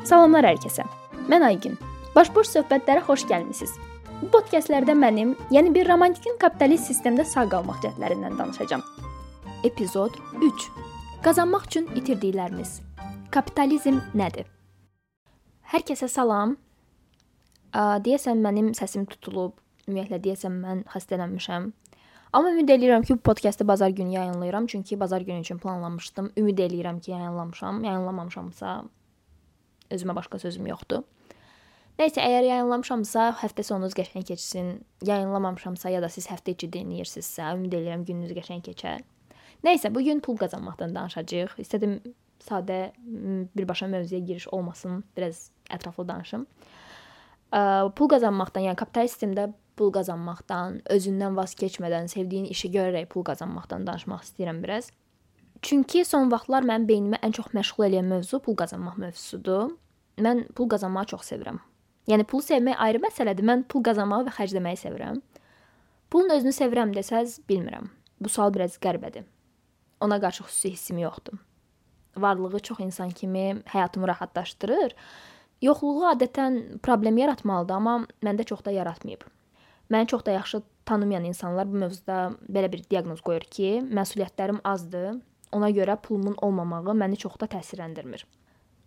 Salamlar hər kəsə. Mən Aygün. Başboş söhbətlərə xoş gəlmisiniz. Bu podkastlərdə mənim, yəni bir romantikin kapitalist sistemdə sağ qalmaq cəhdlərindən danışacağam. Epizod 3. Qazanmaq üçün itirdiklərimiz. Kapitalizm nədir? Hər kəsə salam. Deyəsən mənim səsim tutulub. Ümumiyyətlə deyəsən mən xəstələnmişəm. Amma ümid eləyirəm ki, bu podkastı bazar günü yayınlayıram, çünki bazar günü üçün planlamışdım. Ümid eləyirəm ki, yayınlamışam. Yayınlamamışamsa özümə başqa sözüm yoxdur. Nəysə, əgər yayınlamışamsa, həftə sonunuz qəşəng keçsin. Yayınlamamışamsa ya da siz həftə içi dinləyirsinizsə, ümid edirəm gününüz qəşəng keçər. Nəysə, bu gün pul qazanmaqdan danışacağıq. İstədim sadə birbaşa mövzuya giriş olmasın, biraz ətraflı danışım. Pul qazanmaqdan, yəni kapitalist sistemdə pul qazanmaqdan, özündən vaz keçmədən, sevdiyin işi görərək pul qazanmaqdan danışmaq istəyirəm biraz. Çünki son vaxtlar mənim beynimi ən çox məşğul edən mövzu pul qazanmaq mövzusudur. Mən pul qazanmağı çox sevirəm. Yəni pulu sevmək ayrı məsələdir. Mən pul qazanmağı və xərcləməyi sevirəm. Pulun özünü sevirəm desəz, bilmirəm. Bu sual biraz qəribədir. Ona qarşı xüsusi hissim yoxdur. Varlığı çox insan kimi həyatımı rahatlaşdırır. Yoxluğu adətən problem yaratmalıdır, amma məndə çox da yaratmayıb. Məni çox da yaxşı tanımayan insanlar bu mövzuda belə bir diaqnoz qoyur ki, məsuliyyətlərim azdır. Ona görə pulumun olmamağı məni çox da təsirləndirmir.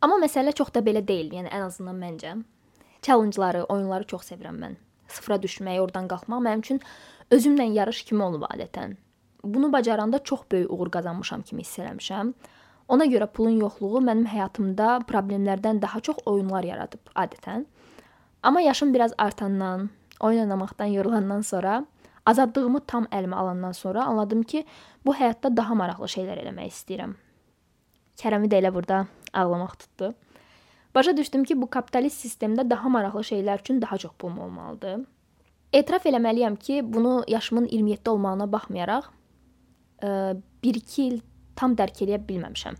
Amma məsələ çox da belə deyil, yəni ən azından məncə. Challenge-ları, oyunları çox sevirəm mən. Sıfıra düşmək, oradan qalxmaq mənim üçün özümlə yarış kimi olub adətən. Bunu bacaranda çox böyük uğur qazanmışam kimi hiss eləmişəm. Ona görə pulun yoxluğu mənim həyatımda problemlərdən daha çox oyunlar yaradıb adətən. Amma yaşım biraz artandan, oyun oynamaqdan yorulandan sonra, azadlığımı tam əlimə alandan sonra anladım ki, bu həyatda daha maraqlı şeylər eləmək istəyirəm. Kərəmi də elə burada ağlamaq tutdu. Başa düşdüm ki, bu kapitalist sistemdə daha maraqlı şeylər üçün daha çox pulum olmalıdır. Etiraf eləməliyəm ki, bunu yaşımın 27 olmağına baxmayaraq 1-2 il tam dərk eləyə bilməmişəm.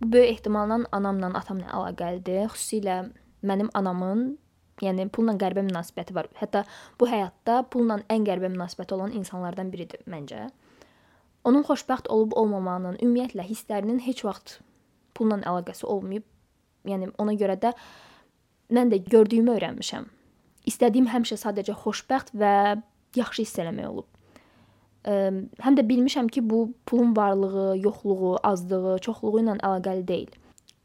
Bu böyük ehtimalla anamla, atamla əlaqəlidir. Xüsusilə mənim anamın Yəni pulla qəribə münasibəti var. Hətta bu həyatda pulla ən qəribə münasibəti olan insanlardan biridir məncə. Onun xoşbəxt olub olmamağının, ümumiyyətlə hisslərinin heç vaxt pulla əlaqəsi olmayıb. Yəni ona görə də mən də gördüyümü öyrənmişəm. İstədiyim həmişə sadəcə xoşbəxt və yaxşı hiss eləmək olub. Ə, həm də bilmişəm ki, bu pulun varlığı, yoxluğu, azlığı, çoxluğu ilə əlaqəli deyil.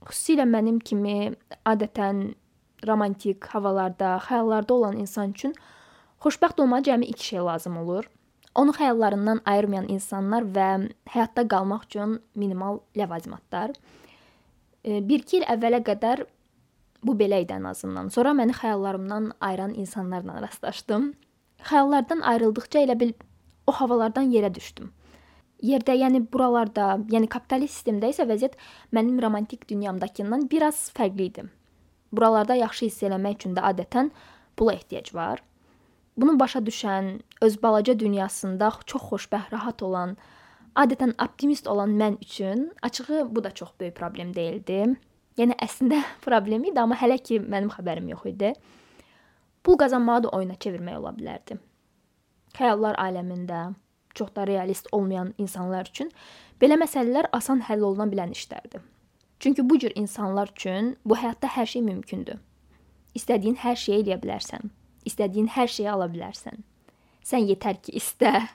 Xüsusilə mənim kimi adətən romantik havalarda, xəyallarda olan insan üçün xoşbəxt olmağa cəmi iki şey lazım olur. Onu xəyallarından ayırmayan insanlar və həyatda qalmaq üçün minimal ləvazimatlar. 1-2 il əvvələ qədər bu belə idi ən azından. Sonra məni xəyallarımdan ayıran insanlarla rastlaşdım. Xəyallardan ayrıldıqca elə bil o havalardan yerə düşdüm. Yerdə, yəni buralarda, yəni kapitalist sistemdə isə vəziyyət mənim romantik dünyamdakından biraz fərqli idi. Buralarda yaxşı hiss eləmək üçün də adətən pula ehtiyac var. Bunu başa düşən, öz balaca dünyasında çox xoşbəxt, rahat olan, adətən optimist olan mən üçün açığı bu da çox böyük problem deyildi. Yəni əslində problem idi, amma hələ ki mənim xəbərim yox idi. Pul qazanmağı da oyuna çevirmək ola bilərdi. Xəyallar aləmində çox da realist olmayan insanlar üçün belə məsələlər asan həll oluna bilən işlərdir. Çünki bu cür insanlar üçün bu həyatda hər şey mümkündür. İstədiyin hər şeyi eləyə bilərsən. İstədiyin hər şeyi ala bilərsən. Sən yetər ki, istə.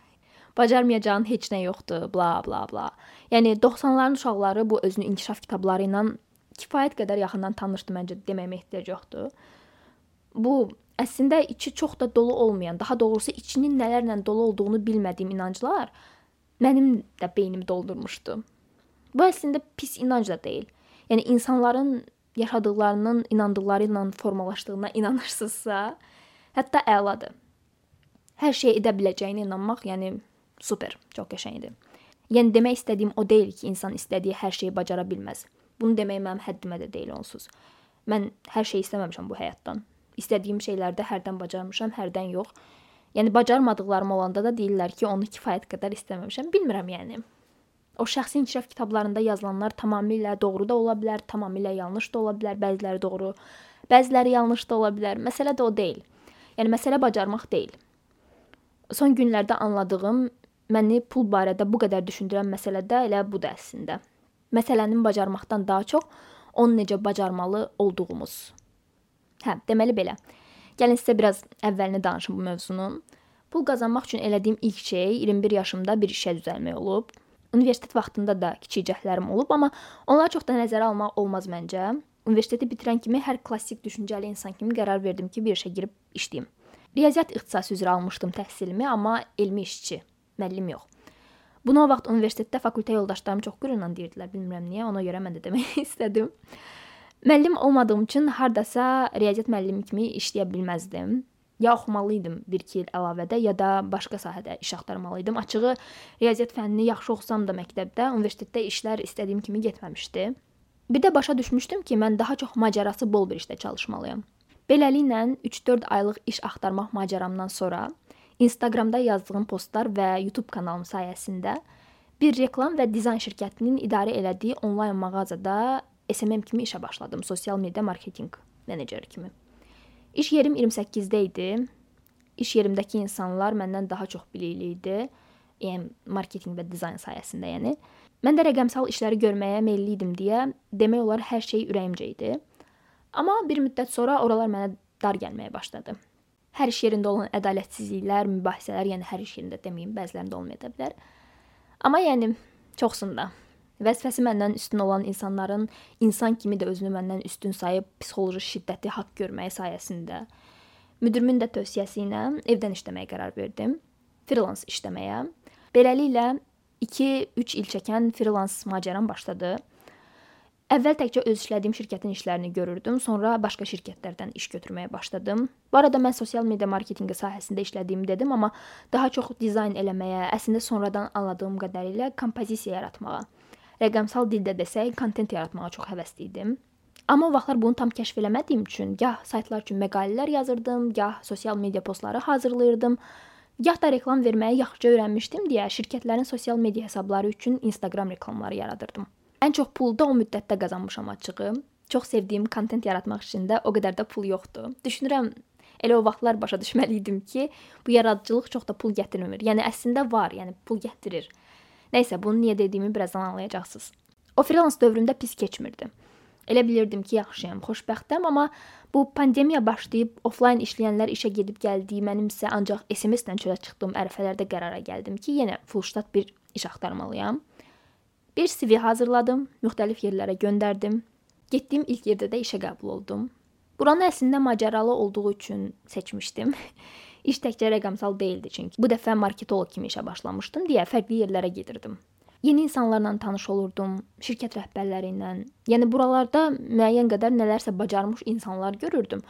Bacarmayacağın heç nə yoxdur, bla bla bla. Yəni 90-ların uşaqları bu özünü inkişaf kitabları ilə kifayət qədər yaxından tanışdı məncə deməyimə ehtiyac yoxdur. Bu əslində içi çox da dolu olmayan, daha doğrusu içinin nələrlə dolu olduğunu bilmədiyim inanclar mənim də beynimi doldurmuşdu. Bu əslində pis inanc da deyil. Yəni insanların yaşadıqlarının inandıqları ilə formalaşdığına inanırsınızsa, hətta əladır. Hər şey edə biləcəyinə inanmaq, yəni super, çox qəşəngdir. Yəni demək istədiyim o deyil ki, insan istədiyi hər şeyi bacara bilməz. Bunu demək mənim həddimə də deyil onsuz. Mən hər şey istəməmişəm bu həyatdan. İstədiyim şeylərdə hərdən bacarmışam, hərdən yox. Yəni bacarmadıqlarım olanda da deyirlər ki, onu kifayət qədər istəməmişəm. Bilmirəm yəni. O şəxsi inkişaf kitablarında yazılanlar tamamilə doğru da ola bilər, tamamilə yanlış da ola bilər, bəziləri doğru, bəziləri yanlış da ola bilər. Məsələ də o deyil. Yəni məsələ bacarmaq deyil. Son günlərdə anladığım məni pul barədə bu qədər düşündürən məsələ də elə budur əslində. Məsələnin bacarmaqdan daha çox onu necə bacarmalı olduğumuz. Hə, deməli belə. Gəlin sizə biraz əvvəlini danışım bu mövzunun. Pul qazanmaq üçün elədiyim ilk şey 21 yaşımda bir işə düzəlmək olub. Universitet vaxtında da kiçik cəhdlərim olub, amma onları çox da nəzərə almaq olmaz məncə. Universiteti bitirən kimi hər klassik düşüncəli insan kimi qərar verdim ki, bir işə girib işləyim. Riyaziyyat ixtisası üzrə almışdım təhsilimi, amma elmi işçi, müəllim yox. Bunu o vaxt universitetdə fakültə yoldaşlarım çox qürurla deyirdilər, bilmirəm niyə, ona görə mən də demək istədim. Müəllim olmadığım üçün hardasa riyaziyyat müəllimi kimi işləyə bilməzdim. Ya oxumalı idim 1-2 il əlavədə, ya da başqa sahədə iş axtarmalı idim. Açığı riyaziyyat fənnini yaxşı oxusam da məktəbdə, universitetdə işlər istədiyim kimi getməmişdi. Bir də başa düşmüşdüm ki, mən daha çox macərası bol bir işdə çalışmalıyam. Beləliklə 3-4 aylıq iş axtarmaq macəramdan sonra Instagramda yazdığım postlar və YouTube kanalım sayəsində bir reklam və dizayn şirkətinin idarə elədiyi onlayn mağazada SMM kimi işə başladım, sosial media marketinq meneceri kimi. İş yerim 28-də idi. İş yerimdəki insanlar məndən daha çox bilikli idi. Yəni marketinq və dizayn sayəsində, yəni. Mən də rəqəmsal işləri görməyə meylli idim deyə demək olar hər şey ürəyimcə idi. Amma bir müddət sonra oralar mənə dar gəlməyə başladı. Hər iş yerində olan ədalətsizliklər, mübahisələr, yəni hər iş yerində deməyim, bəzilərində olmaya bilər. Amma yəni çoxsunda Vəzifəsi məndən üstün olan insanların insan kimi də özünü məndən üstün sayıb psixoloji şiddəti haqq görməyi sayəsində müdirimin də tövsiyəsi ilə evdən işləməyə qərar verdim. Freelance işləməyə. Beləliklə 2-3 il çəkən freelance macəram başladı. Əvvəl təkcə öz işlədiyim şirkətin işlərini görürdüm, sonra başqa şirkətlərdən iş götürməyə başladım. Bu arada mən sosial media marketinqi sahəsində işlədiyimi dedim, amma daha çox dizayn eləməyə, əslində sonradan anladığım qədərilə kompozisiya yaratmağa rəqəmsal dildə desək, kontent yaratmağa çox həvəsli idim. Amma o vaxtlar bunu tam kəşf eləmədiyim üçün gah saytlar üçün məqalələr yazırdım, gah sosial media postları hazırlayırdım, gah da reklam verməyi yaxşıca öyrənmişdim deyə şirkətlərin sosial media hesabları üçün Instagram reklamları yaradırdım. Ən çox pulu da o müddətdə qazanmışam açığı. Çox sevdiyim kontent yaratmaq üçün də o qədər də pul yoxdur. Düşünürəm Elə o vaxtlar başa düşməli idim ki, bu yaradıcılıq çox da pul gətirmir. Yəni əslində var, yəni pul gətirir. Nəysə, bunu niyə dediyimi birazdan anlayacaqsınız. O freelance dövründə pis keçmirdi. Elə bilirdim ki, yaxşıyam, xoşbəxtəm, amma bu pandemiya başlayıb oflayn işləyənlər işə gedib gəldiyi, mənimsə ancaq SMS-lə çölə çıxdığım ərəfələrdə qərara gəldim ki, yenə full ştat bir iş axtarmalıyam. Bir CV hazırladım, müxtəlif yerlərə göndərdim. Getdiyim ilk yerdə də işə qəbul oldum. Buranı əslində macəralı olduğu üçün seçmişdim. İş təkcə rəqəmsal deyildi çünki bu dəfə marketoloq kimi işə başlamışdım deyə fərqli yerlərə gedirdim. Yeni insanlarla tanış olurdum, şirkət rəhbərləri ilə. Yəni buralarda müəyyən qədər nələrsə bacarmış insanlar görürdüm.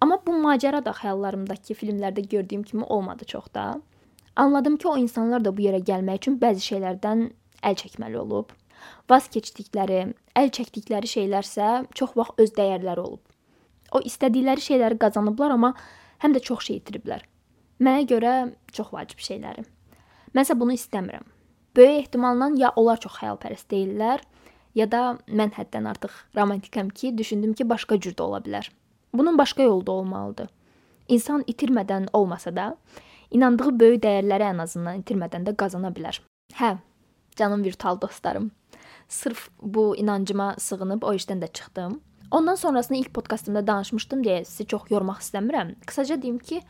Amma bu macəra da xəyallarımdakı filmlərdə gördüyüm kimi olmadı çox da. Anladım ki, o insanlar da bu yerə gəlmək üçün bəzi şeylərdən əl çəkməli olub. Vaz keçdikləri, əl çəkdikləri şeylərsə çox vaxt öz dəyərləri olub. O istədikləri şeyləri qazanıblar, amma həm də çox şey itiriblər. Mənə görə çox vacib şeyləri. Mənsə bunu istəmirəm. Böyük ehtimalla ya onlar çox xəyalpərəst deyillər, ya da mən həddən artıq romantikam ki, düşündüm ki, başqa cür də ola bilər. Bunun başqa yolu da olmalıdır. İnsan itirmədən olmasa da, inandığı böyük dəyərləri ən azından itirmədən də qazana bilər. Hə, canım virtual dostlarım. Sırf bu inancıma sığınıb o işdən də çıxdım. Ondan sonrasını ilk podkastımda danışmışdım deyə sizi çox yormaq istəmirəm. Qısaca deyim ki,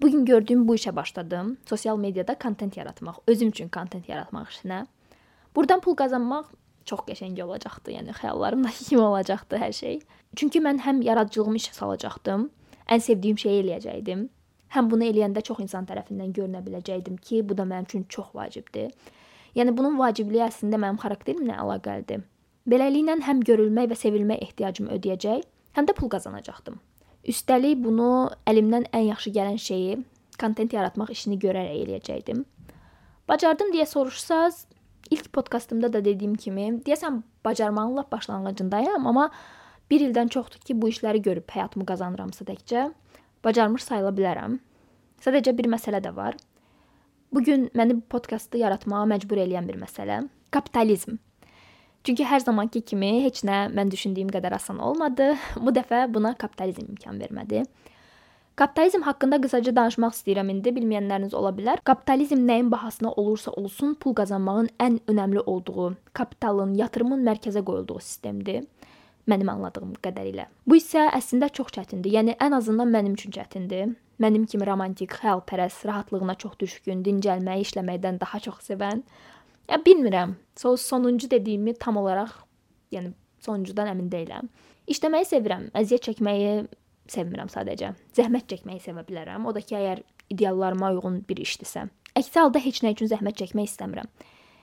Bu gün gördüyüm bu işə başladım. Sosial mediada kontent yaratmaq, özüm üçün kontent yaratmaq işinə. Burdan pul qazanmaq çox qəşəng olacaqdı. Yəni xəyallarımdakı kimi olacaqdı hər şey. Çünki mən həm yaradıcılığımı işə salacaqdım, ən sevdiyim şeyi eləyəcəkdim. Həm bunu eləyəndə çox insan tərəfindən görünə biləcəkdim ki, bu da mənim üçün çox vacibdir. Yəni bunun vacibliyi əslində mənim xarakterimlə əlaqəlidir. Beləliklə həm görülmək və sevilmək ehtiyacımı ödəyəcək, həm də pul qazanacaqdım. Üstəlik bunu əlimdən ən yaxşı gələn şeyi, kontent yaratmaq işini görərək eləyəcəkdim. Bacardım deyə soruşsaz, ilk podkastımda da dediyim kimi, deyəsən bacarmağın lap başlanğıcındayam, amma 1 ildən çoxdur ki, bu işləri görüb həyatımı qazanıramsa təkcə bacarmış sayıla bilərəm. Sadəcə bir məsələ də var. Bu gün məni podkastı yaratmağa məcbur eləyən bir məsələ kapitalizm. Çünki hər zamanki kimi heç nə mən düşündüyüm qədər asan olmadı. Bu dəfə buna kapitalizm imkan vermədi. Kapitalizm haqqında qısaca danışmaq istəyirəm indi. Bilməyənləriniz ola bilər. Kapitalizm nəyin bahasına olursa olsun pul qazanmağın ən önəmli olduğu, kapitalın, yatırımın mərkəzə qoyulduğu sistemdir. Mənim anladığım qədərilə. Bu isə əslində çox çətindir. Yəni ən azından mənim üçün çətindir. Mənim kimi romantik, xəyalpərəst, rahatlığına çox düşkün, dincəlməyi, işləməkdən daha çox sevən. Ya bilmirəm. So sonuncu dediyimi tam olaraq, yəni sonuncudan əmin deyiləm. İşləməyi sevirəm, əziyyət çəkməyi sevmirəm sadəcə. Zəhmət çəkməyi sevə bilərəm. O da ki, əgər ideallarıma uyğun bir işdirsə. Əks halda heç nə üçün zəhmət çəkmək istəmirəm.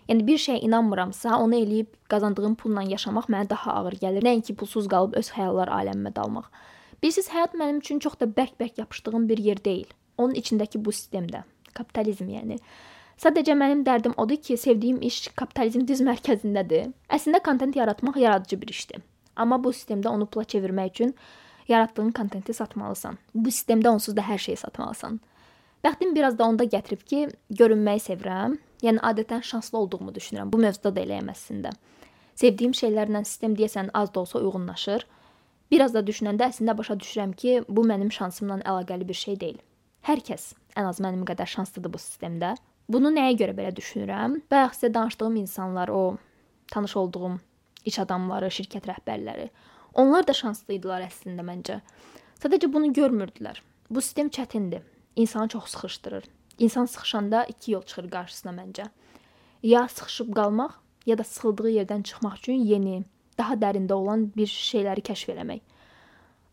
Yəni bir şeyə inanmıramsa, onu eləyib qazandığım pulla yaşamaq mənə daha ağır gəlir, nəinki pulsuz qalıb öz xəyallar aləmimə dalmaq. Bilirsiniz, həyat mənim üçün çox da bərk-bərk yapışdığım bir yer deyil. Onun içindəki bu sistemdə, kapitalizm yəni. Sadəcə mənim dərdim odur ki, sevdiyim iş kapitalizm diz mərkəzindədir. Əslində kontent yaratmaq yaradıcı bir işdir. Amma bu sistemdə onu pula çevirmək üçün yaratdığın kontenti satmalısan. Bu sistemdə onsuz da hər şeyi satmalısan. Bəxtim biraz da onda gətirib ki, görünməyi sevirəm. Yəni adətən şanslı olduğumu düşünürəm. Bu mövzuda da eləyəm əslində. Sevdiyim şeylərlə sistem deyəsən az da olsa uyğunlaşır. Biraz da düşünəndə əslində başa düşürəm ki, bu mənim şansımla əlaqəli bir şey deyil. Hər kəs ən az mənim qədər şanslıdır bu sistemdə. Bunu nəyə görə belə düşünürəm? Bayaq sizə danışdığım insanlar, o tanış olduğum iş adamları, şirkət rəhbərləri, onlar da şanslı idilər əslində məncə. Sadəcə bunu görmürdülər. Bu sistem çətindir. İnsanı çox sıxışdırır. İnsan sıxışanda iki yol çıxır qarşısına məncə. Ya sıxışıb qalmaq, ya da sıxıldığı yerdən çıxmaq üçün yeni, daha dərində olan bir şeyləri kəşf eləmək.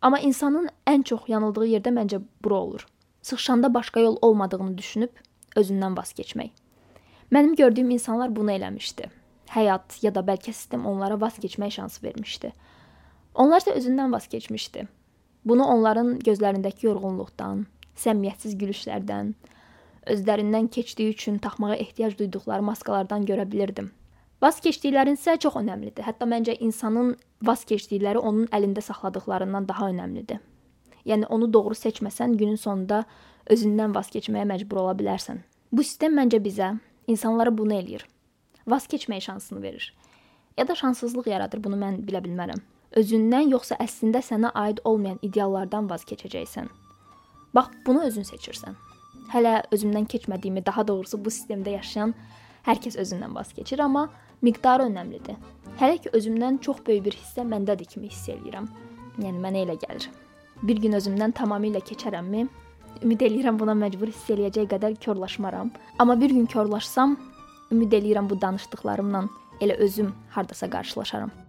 Amma insanın ən çox yanıldığı yerdə məncə bura olur. Sıxışanda başqa yol olmadığını düşünüb özündən vaz keçmək. Mənim gördüyüm insanlar bunu eləmişdi. Həyat ya da bəlkə sistem onlara vaz keçmək şansı vermişdi. Onlar isə özündən vaz keçmişdi. Bunu onların gözlərindəki yorğunluqdan, səmimiyyətsiz gülüşlərdən, özlərindən keçdiyi üçün taxmağa ehtiyac duyduqları maskalardan görə bilirdim. Vaz keçdiklərin isə çox əhəmilidir. Hətta məncə insanın vaz keçdikləri onun əlində saxladıqlarından daha əhəmilidir. Yəni onu doğru seçməsən, günün sonunda özündən vaz keçməyə məcbur ola bilərsən. Bu sistem məncə bizə, insanlara bunu eləyir. Vaz keçmək şansını verir. Ya da şanssızlıq yaradır, bunu mən bilə bilmərəm. Özündən yoxsa əslində sənə aid olmayan ideallardan vaz keçəcəksən. Bax, bunu özün seçirsən. Hələ özümdən keçmədiyimi, daha doğrusu bu sistemdə yaşayan hər kəs özündən vaz keçir, amma miqdarı önəmlidir. Hələ ki özümdən çox böyük bir hissə məndədir kimi hiss eləyirəm. Yəni mənə elə gəlir. Bir gün özümdən tamamilə keçərəmmi? Ümid eləyirəm buna məcbur hiss eləyəcək qədər korlaşmaram. Amma bir gün korlaşsam, ümid eləyirəm bu danışdıqlarımla elə özüm hardasa qarşılaşaram.